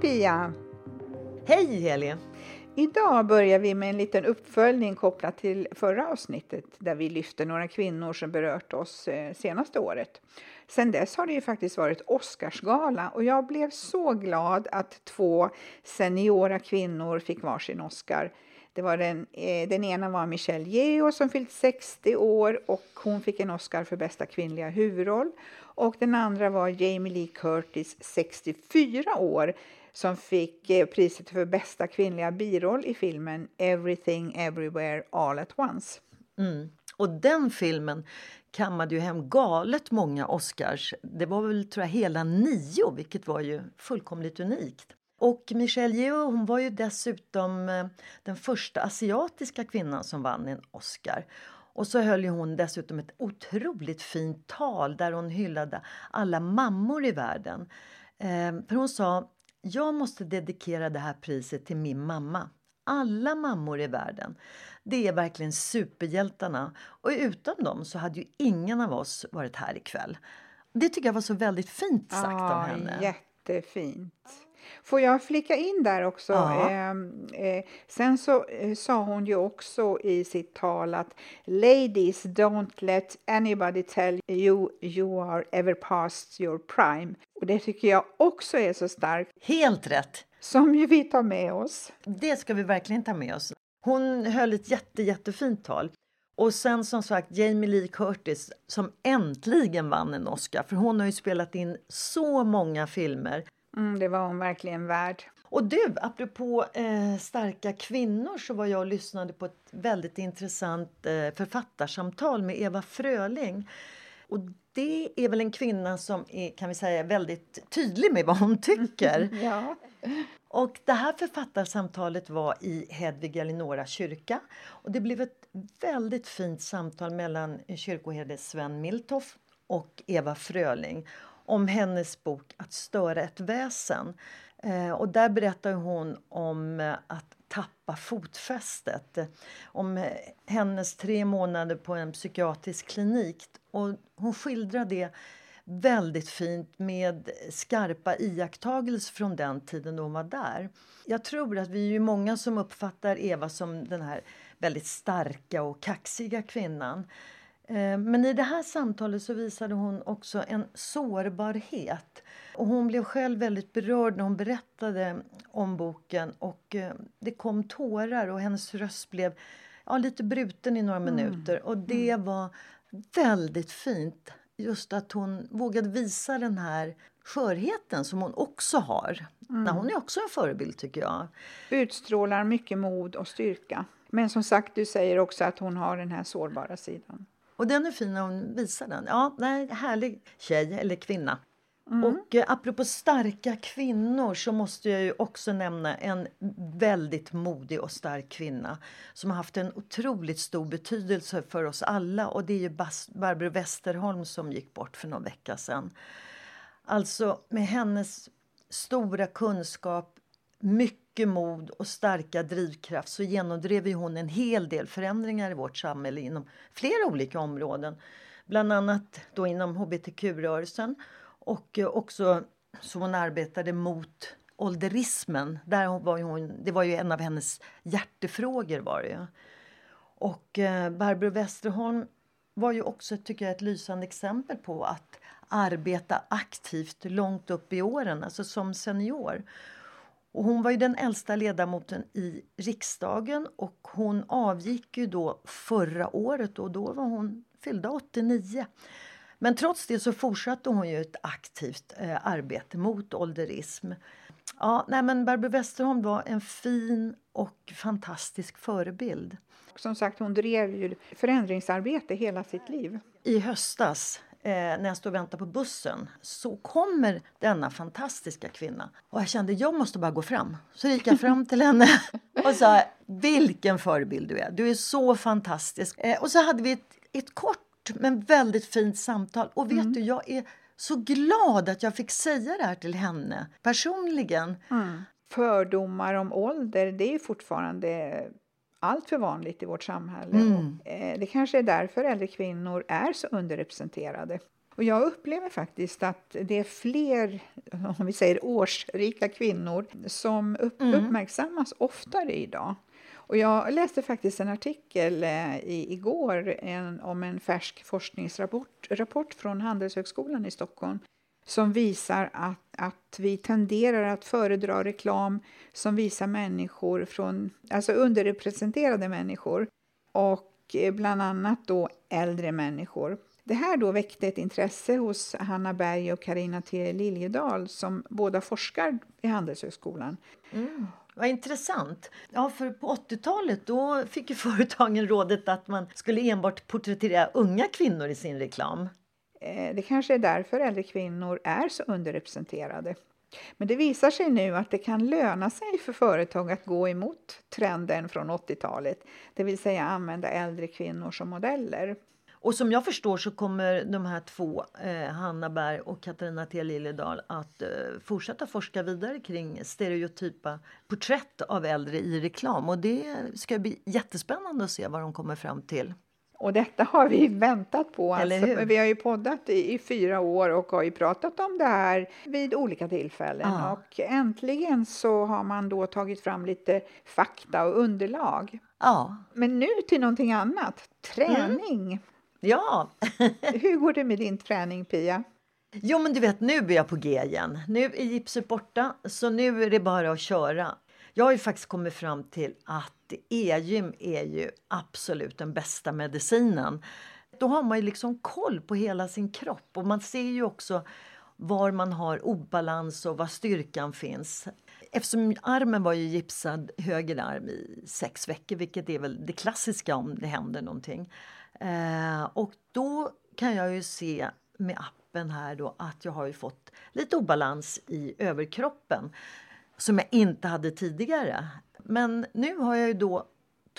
Pia! Hej Helene! Idag börjar vi med en liten uppföljning kopplat till förra avsnittet där vi lyfte några kvinnor som berört oss eh, senaste året. Sen dess har det ju faktiskt varit Oscarsgala och jag blev så glad att två seniora kvinnor fick varsin Oscar. Det var den, eh, den ena var Michelle Yeoh som fyllt 60 år och hon fick en Oscar för bästa kvinnliga huvudroll. Och den andra var Jamie Lee Curtis, 64 år, som fick eh, priset för bästa kvinnliga biroll i filmen Everything Everywhere All at Once. Mm. Och den filmen kammade ju hem galet många Oscars. Det var väl tror jag hela nio, vilket var ju fullkomligt unikt. Och Michelle Yeoh hon var ju dessutom eh, den första asiatiska kvinnan som vann en Oscar. Och så höll hon dessutom ett otroligt fint tal där hon hyllade alla mammor i världen. Eh, för hon sa, jag måste dedikera det här priset till min mamma. Alla mammor i världen. Det är verkligen superhjältarna. Och utan dem så hade ju ingen av oss varit här ikväll. Det tycker jag var så väldigt fint sagt Ja, av henne. Jättefint. Får jag flika in där också? Ja. Ehm, eh, sen så eh, sa hon ju också i sitt tal att Ladies don't let anybody tell you you are ever past your prime. Och det tycker jag också är så starkt, Helt rätt! som ju vi tar med oss. Det ska vi verkligen ta med oss. Hon höll ett jätte, jättefint tal. Och sen som sagt Jamie Lee Curtis som äntligen vann en Oscar. För hon har ju spelat in så många filmer. Mm, det var hon verkligen värd. Och du, apropå eh, starka kvinnor så var jag och lyssnade på ett väldigt intressant eh, författarsamtal med Eva Fröling. Och det är väl en kvinna som är kan vi säga, väldigt tydlig med vad hon tycker. Ja. Och det här författarsamtalet var i Hedvig Elinora kyrka. Och det blev ett väldigt fint samtal mellan kyrkoherde Sven Miltoff och Eva Fröling om hennes bok Att störa ett väsen. Eh, och där berättar hon om eh, att tappa fotfästet. Om hennes tre månader på en psykiatrisk klinik. Och hon skildrar det väldigt fint med skarpa iakttagelser från den tiden då hon var där. Jag tror att vi är ju många som uppfattar Eva som den här väldigt starka och kaxiga kvinnan. Eh, Men i det här samtalet så visade hon också en sårbarhet. Och hon blev själv väldigt berörd när hon berättade om boken. Och eh, Det kom tårar och hennes röst blev ja, lite bruten i några minuter. Och det var väldigt fint. Just att hon vågade visa den här skörheten som hon också har. Nej, hon är också en förebild tycker jag. Utstrålar mycket mod och styrka. Men som sagt, du säger också att hon har den här sårbara sidan. Och den är fin när hon visar den. Ja, nej, härlig tjej eller kvinna. Och eh, apropå starka kvinnor så måste jag ju också nämna en väldigt modig och stark kvinna som har haft en otroligt stor betydelse för oss alla och det är ju Bas- Barbro Westerholm som gick bort för någon vecka sedan. Alltså med hennes stora kunskap, mycket mod och starka drivkraft så genomdrev ju hon en hel del förändringar i vårt samhälle inom flera olika områden. Bland annat då inom hbtq-rörelsen och eh, också så hon arbetade mot ålderismen. Där var ju hon, det var ju en av hennes hjärtefrågor. Var det ju. Och eh, Barbro Westerholm var ju också tycker jag, ett lysande exempel på att arbeta aktivt långt upp i åren, alltså som senior. Och hon var ju den äldsta ledamoten i riksdagen och hon avgick ju då förra året och då var hon fyllda 89. Men trots det så fortsatte hon ju ett aktivt eh, arbete mot ålderism. Ja, nej men Barbro Westerholm var en fin och fantastisk förebild. Som sagt, hon drev ju förändringsarbete hela sitt liv. I höstas eh, när jag stod och väntade på bussen så kommer denna fantastiska kvinna. Och jag kände jag måste bara gå fram. Så gick jag fram till henne och sa vilken förebild du är. Du är så fantastisk. Eh, och så hade vi ett, ett kort men väldigt fint samtal. Och vet mm. du, jag är så glad att jag fick säga det här till henne personligen. Mm. Fördomar om ålder, det är fortfarande allt för vanligt i vårt samhälle. Mm. Och, eh, det kanske är därför äldre kvinnor är så underrepresenterade. Och jag upplever faktiskt att det är fler, om vi säger årsrika kvinnor, som upp, mm. uppmärksammas oftare idag. Och jag läste faktiskt en artikel eh, i, igår en, om en färsk forskningsrapport rapport från Handelshögskolan i Stockholm som visar att, att vi tenderar att föredra reklam som visar människor från, alltså underrepresenterade människor och eh, bland annat då äldre människor. Det här då väckte ett intresse hos Hanna Berg och Karina T Liljedahl som båda forskar vid Handelshögskolan. Mm. Vad intressant. Ja, för på 80-talet då fick ju företagen rådet att man skulle enbart porträttera unga kvinnor i sin reklam. Eh, det kanske är därför äldre kvinnor är så underrepresenterade. Men det visar sig nu att det kan löna sig för företag att gå emot trenden från 80-talet, det vill säga använda äldre kvinnor som modeller. Och som jag förstår så kommer de här två, eh, Hanna Berg och Katarina T Liljedahl, att eh, fortsätta forska vidare kring stereotypa porträtt av äldre i reklam. Och det ska bli jättespännande att se vad de kommer fram till. Och detta har vi väntat på. Alltså, vi har ju poddat i, i, fyra år och har ju pratat om det här vid olika tillfällen. Ah. Och äntligen så har man då tagit fram lite fakta och underlag. Ah. Men nu till någonting annat. Träning. Mm. Ja! Hur går det med din träning, Pia? Jo, men du vet, nu är jag på G igen. Nu är gipset borta, så nu är det bara att köra. Jag har ju faktiskt kommit fram till att e-gym är ju absolut den bästa medicinen. Då har man ju liksom koll på hela sin kropp och man ser ju också var man har obalans och var styrkan finns. Eftersom armen var ju gipsad, höger arm, i sex veckor vilket är väl det klassiska om det händer någonting. Eh, och då kan jag ju se med appen här då att jag har ju fått lite obalans i överkroppen som jag inte hade tidigare. Men nu har jag ju då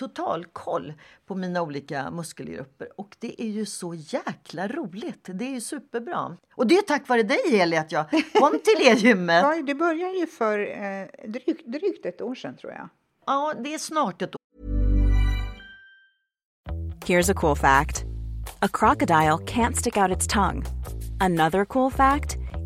total koll på mina olika muskelgrupper och det är ju så jäkla roligt. Det är ju superbra. Och det är tack vare dig Eli att jag kom till e-gymmet. ja, det började ju för eh, drygt, drygt ett år sedan tror jag. Ja, det är snart ett år. Here's a cool fact. A crocodile can't stick out its tongue. Another cool fact,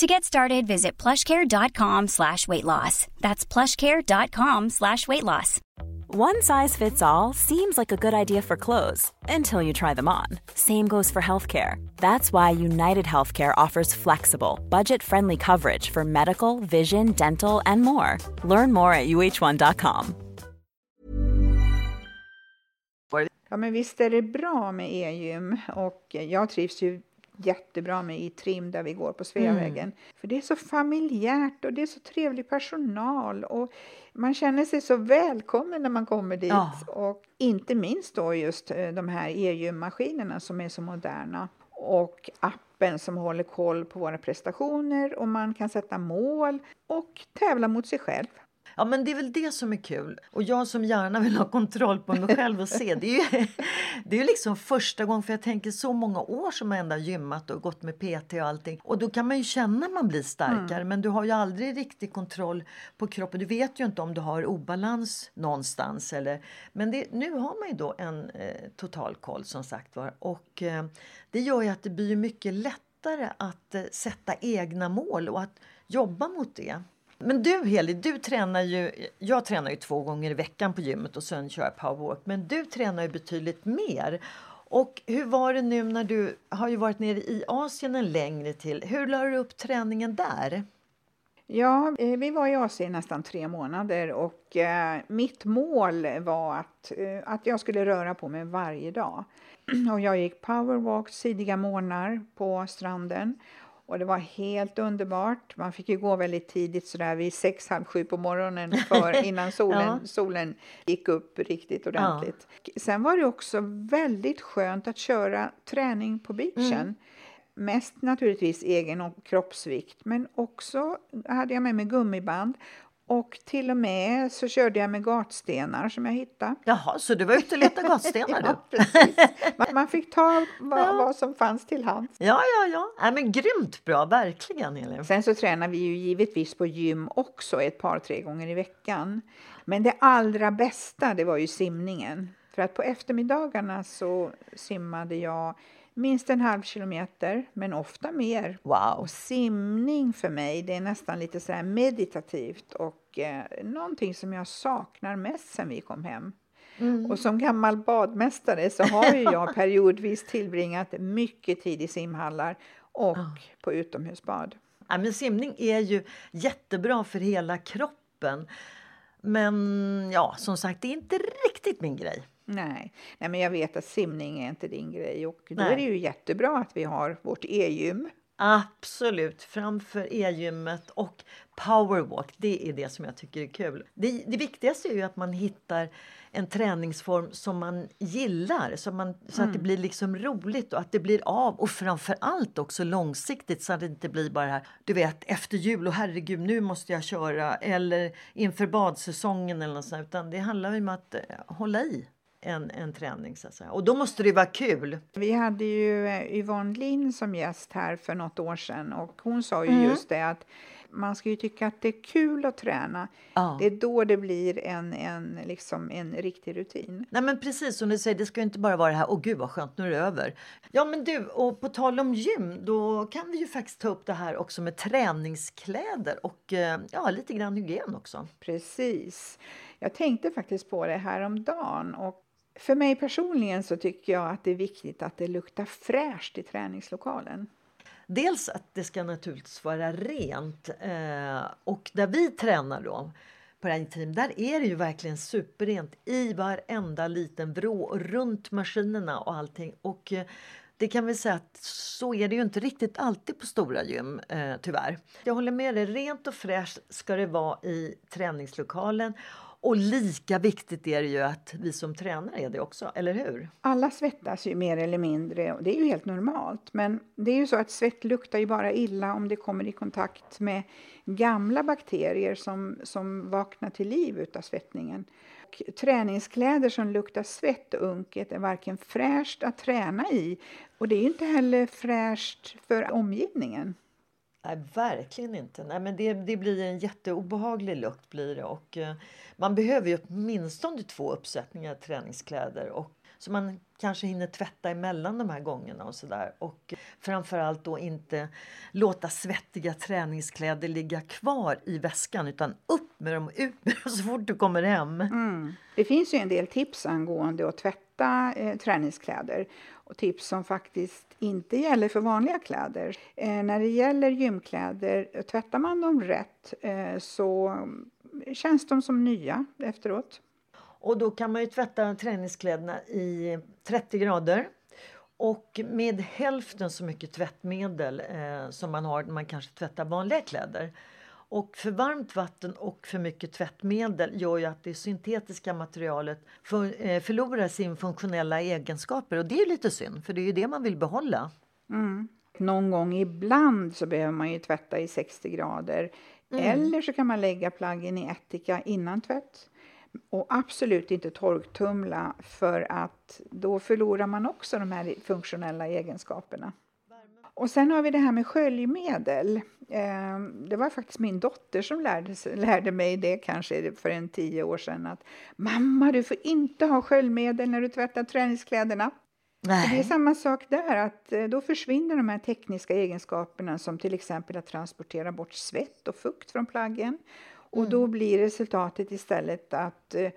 To get started, visit plushcare.com slash weight loss. That's plushcare.com slash weight loss. One size fits all seems like a good idea for clothes until you try them on. Same goes for healthcare. That's why United Healthcare offers flexible, budget friendly coverage for medical, vision, dental, and more. Learn more at uh1.com. Ja, men visst är det bra med e-gym och jag trivs ju jättebra med i Trim där vi går på Sveavägen. Mm. För det är så familjärt och det är så trevlig personal och man känner sig så välkommen när man kommer dit. Ja. Och inte minst då just eh, de här e-gymmaskinerna som är så moderna och appen som håller koll på våra prestationer och man kan sätta mål och tävla mot sig själv. Ja, men det är väl det som är kul. Och jag som gärna vill ha kontroll på mig själv och se. Det är ju, det är ju liksom första gången, för jag tänker så många år som jag ändå gymmat och gått med PT och allting. Och då kan man ju känna att man blir starkare, mm. men du har ju aldrig riktig kontroll på kroppen. Du vet ju inte om du har obalans någonstans. Eller, men det, nu har man ju då en eh, total koll som sagt var. Och eh, det gör ju att det blir mycket lättare att eh, sätta egna mål och att jobba mot det. Men du Heli, du tränar ju, jag tränar ju två gånger i veckan på gymmet och sen kör jag powerwalk. Men du tränar ju betydligt mer. Och hur var det nu när du har ju varit nere i Asien en längre till. Hur la du upp träningen där? Ja, eh, vi var i Asien nästan tre månader och eh, mitt mål var att, eh, att jag skulle röra på mig varje dag. Och jag gick powerwalk tidiga morgnar på stranden och det var helt underbart. Man fick ju gå väldigt tidigt, sådär vid sex, halv sju på morgonen för, innan solen, ja. solen gick upp riktigt ordentligt. Ja. Sen var det också väldigt skönt att köra träning på beachen. Mm. Mest naturligtvis egen och kroppsvikt, men också hade jag med mig gummiband och till och med så körde jag med gatstenar som jag hittade. Jaha, så du var ute och letade gatstenar ja, precis. Man, man, fick ta vad, ja. vad, som fanns till hands. Ja, ja, ja. ja men grymt bra, verkligen Elin. Sen så tränar vi ju givetvis på gym också ett par, tre gånger i veckan. Men det allra bästa, det var ju simningen. För att på eftermiddagarna så simmade jag minst en halv kilometer, men ofta mer. Wow. Och simning för mig, det är nästan lite så meditativt och eh, någonting som jag saknar mest sen vi kom hem. Mm. Och som gammal badmästare så har jag periodvis tillbringat mycket tid i simhallar och oh. på utomhusbad. Ja, men simning är ju jättebra för hela kroppen. Men ja, som sagt, det är inte riktigt min grej. Nej. Nej, men jag vet att simning är inte din grej och då Nej. är det ju jättebra att vi har vårt e-gym. Absolut, framför e-gymmet och powerwalk. Det är det som jag tycker är kul. Det, det viktigaste är ju att man hittar en träningsform som man gillar så, man, så mm. att det mm. blir liksom roligt och att det blir av och framför allt också långsiktigt så att det inte blir bara här, du vet efter jul och herregud nu måste jag köra eller inför badsäsongen eller något sånt utan det handlar ju om att eh, hålla i en, en träning. Så att säga. Och då måste det vara kul. Vi hade ju eh, Yvonne Lind som gäst här för något år sedan och hon sa ju mm. just det att man ska ju tycka att det är kul att träna. Ja. Det är då det blir en, en, liksom en riktig rutin. Nej men precis som du säger, det ska ju inte bara vara det här, åh gud vad skönt, nu är det över. Ja men du, och på tal om gym, då kan vi ju faktiskt ta upp det här också med träningskläder och eh, ja, lite grann hygien också. Precis. Jag tänkte faktiskt på det här om dagen och för mig personligen så tycker jag att det är viktigt att det luktar fräscht i träningslokalen. Dels att det ska naturligtvis vara rent eh, och där vi tränar då på det här team, där är det ju verkligen superrent i varenda liten vrå och runt maskinerna och allting. Och eh, det kan vi säga att så är det ju inte riktigt alltid på stora gym, eh, tyvärr. Jag håller med dig, rent och fräscht ska det vara i träningslokalen. Och lika viktigt är det ju att vi som tränar är det också, eller hur? Alla svettas ju mer eller mindre och det är ju helt normalt. Men det är ju så att svett luktar ju bara illa om det kommer i kontakt med gamla bakterier som, som vaknar till liv utav svettningen. Och träningskläder som luktar svett och unket är varken fräscht att träna i och det är inte heller fräscht för omgivningen. Nej, verkligen inte. Nej, men det, det blir en jätteobehaglig lukt. Blir det. Och, eh, man behöver ju åtminstone två uppsättningar träningskläder. Och, så man kanske hinner tvätta emellan de här gångerna. och så där. Och framförallt då inte låta svettiga träningskläder ligga kvar i väskan utan upp med dem och ut med dem så fort du kommer hem. Mm. Det finns ju en del tips angående att tvätta eh, träningskläder och tips som faktiskt inte gäller för vanliga kläder. Eh, när det gäller gymkläder, tvättar man dem rätt eh, så känns de som nya efteråt. Och då kan man ju tvätta träningskläderna i 30 grader. Och med hälften så mycket tvättmedel eh, som man har när man kanske tvättar vanliga kläder. Och för varmt vatten och för mycket tvättmedel gör ju att det syntetiska materialet för, eh, förlorar sin funktionella egenskaper och det är lite synd för det är ju det man vill behålla. Mm. Någon gång ibland så behöver man ju tvätta i 60 grader mm. eller så kan man lägga plaggen i ättika innan tvätt. Och absolut inte torktumla för att då förlorar man också de här funktionella egenskaperna. Och sen har vi det här med sköljmedel. Ehm, det var faktiskt min dotter som lärde, lärde mig det kanske för en tio år sedan. Att Mamma, du får inte ha sköljmedel när du tvättar träningskläderna. Det är samma sak där, att eh, då försvinner de här tekniska egenskaperna som till exempel att transportera bort svett och fukt från plaggen. Och mm. då blir resultatet istället att eh,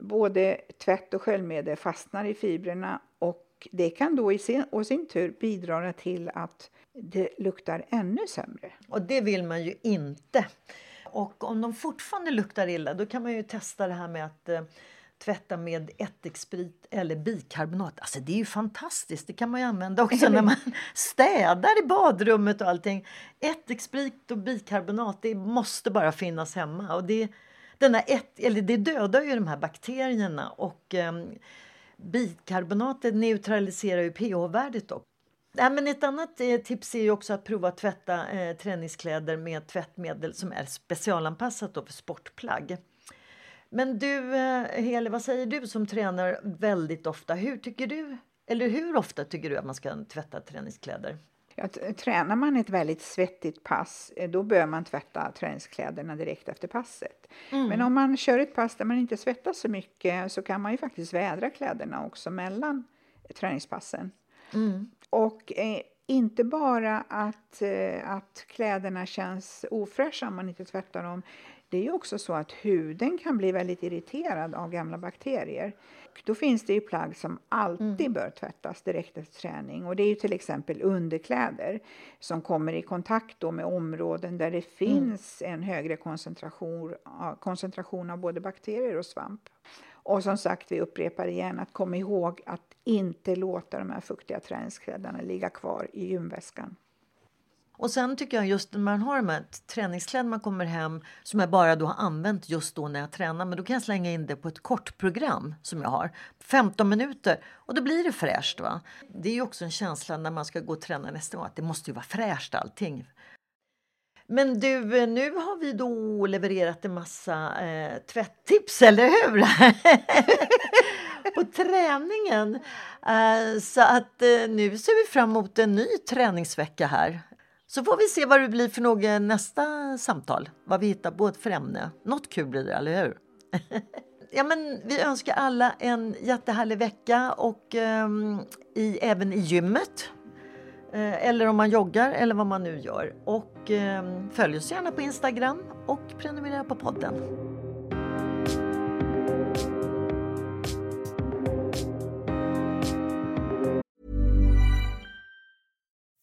både tvätt och sköljmedel fastnar i fibrerna och det kan då i sin, och sin tur bidra till att det luktar ännu sämre. Och det vill man ju inte. Och om de fortfarande luktar illa då kan man ju testa det här med att eh, tvätta med ättiksprit eller bikarbonat. Alltså det är ju fantastiskt. Det kan man ju använda också när man städar i badrummet och allting. Ättiksprit och bikarbonat, det måste bara finnas hemma. Och det, den ett, eller det dödar ju de här bakterierna och eh, bikarbonatet neutraliserar ju pH-värdet. Ja, men ett annat eh, tips är också att prova att tvätta eh, träningskläder med tvättmedel som är specialanpassat för sportplagg. Men du, eh, Heli, vad säger du som tränar väldigt ofta? Hur tycker du, eller hur ofta tycker du att man ska tvätta träningskläder? Ja, tränar man ett väldigt svettigt pass, eh, då bör man tvätta träningskläderna direkt efter passet. Mm. Men om man kör ett pass där man inte svettas så mycket så kan man ju faktiskt vädra kläderna också mellan träningspassen. Mm. Och eh, inte bara att, eh, att kläderna känns ofräscha om man inte tvättar dem. Det är ju också så att huden kan bli väldigt irriterad av gamla bakterier. Då finns det ju plagg som alltid mm. bör tvättas direkt efter träning. Och det är ju till exempel underkläder som kommer i kontakt då med områden där det mm. finns mm. en högre koncentration, koncentration av både bakterier och svamp. Och som sagt, vi upprepar igen att kom ihåg att inte låta de här fuktiga träningskläderna ligga kvar i gymväskan. Och sen tycker jag just när man har de här träningskläderna man kommer hem som jag bara då har använt just då när jag tränar. Men då kan jag slänga in det på ett kort program som jag har. 15 minuter och då blir det fräscht. Va? Det är ju också en känsla när man ska gå och träna nästa gång att det måste ju vara fräscht allting. Men du, nu har vi då levererat en massa eh, tvätttips, eller hur? på träningen. Eh, så att eh, nu ser vi fram emot en ny träningsvecka här. Så får vi se vad det blir för något eh, nästa samtal. Vad vi hittar på för ämne. Något kul blir det, eller hur? ja, men vi önskar alla en jättehärlig vecka och um, i, även i gymmet. Eh, eller om man joggar eller vad man nu gör. Och eh, följ oss gärna på Instagram och prenumerera på podden.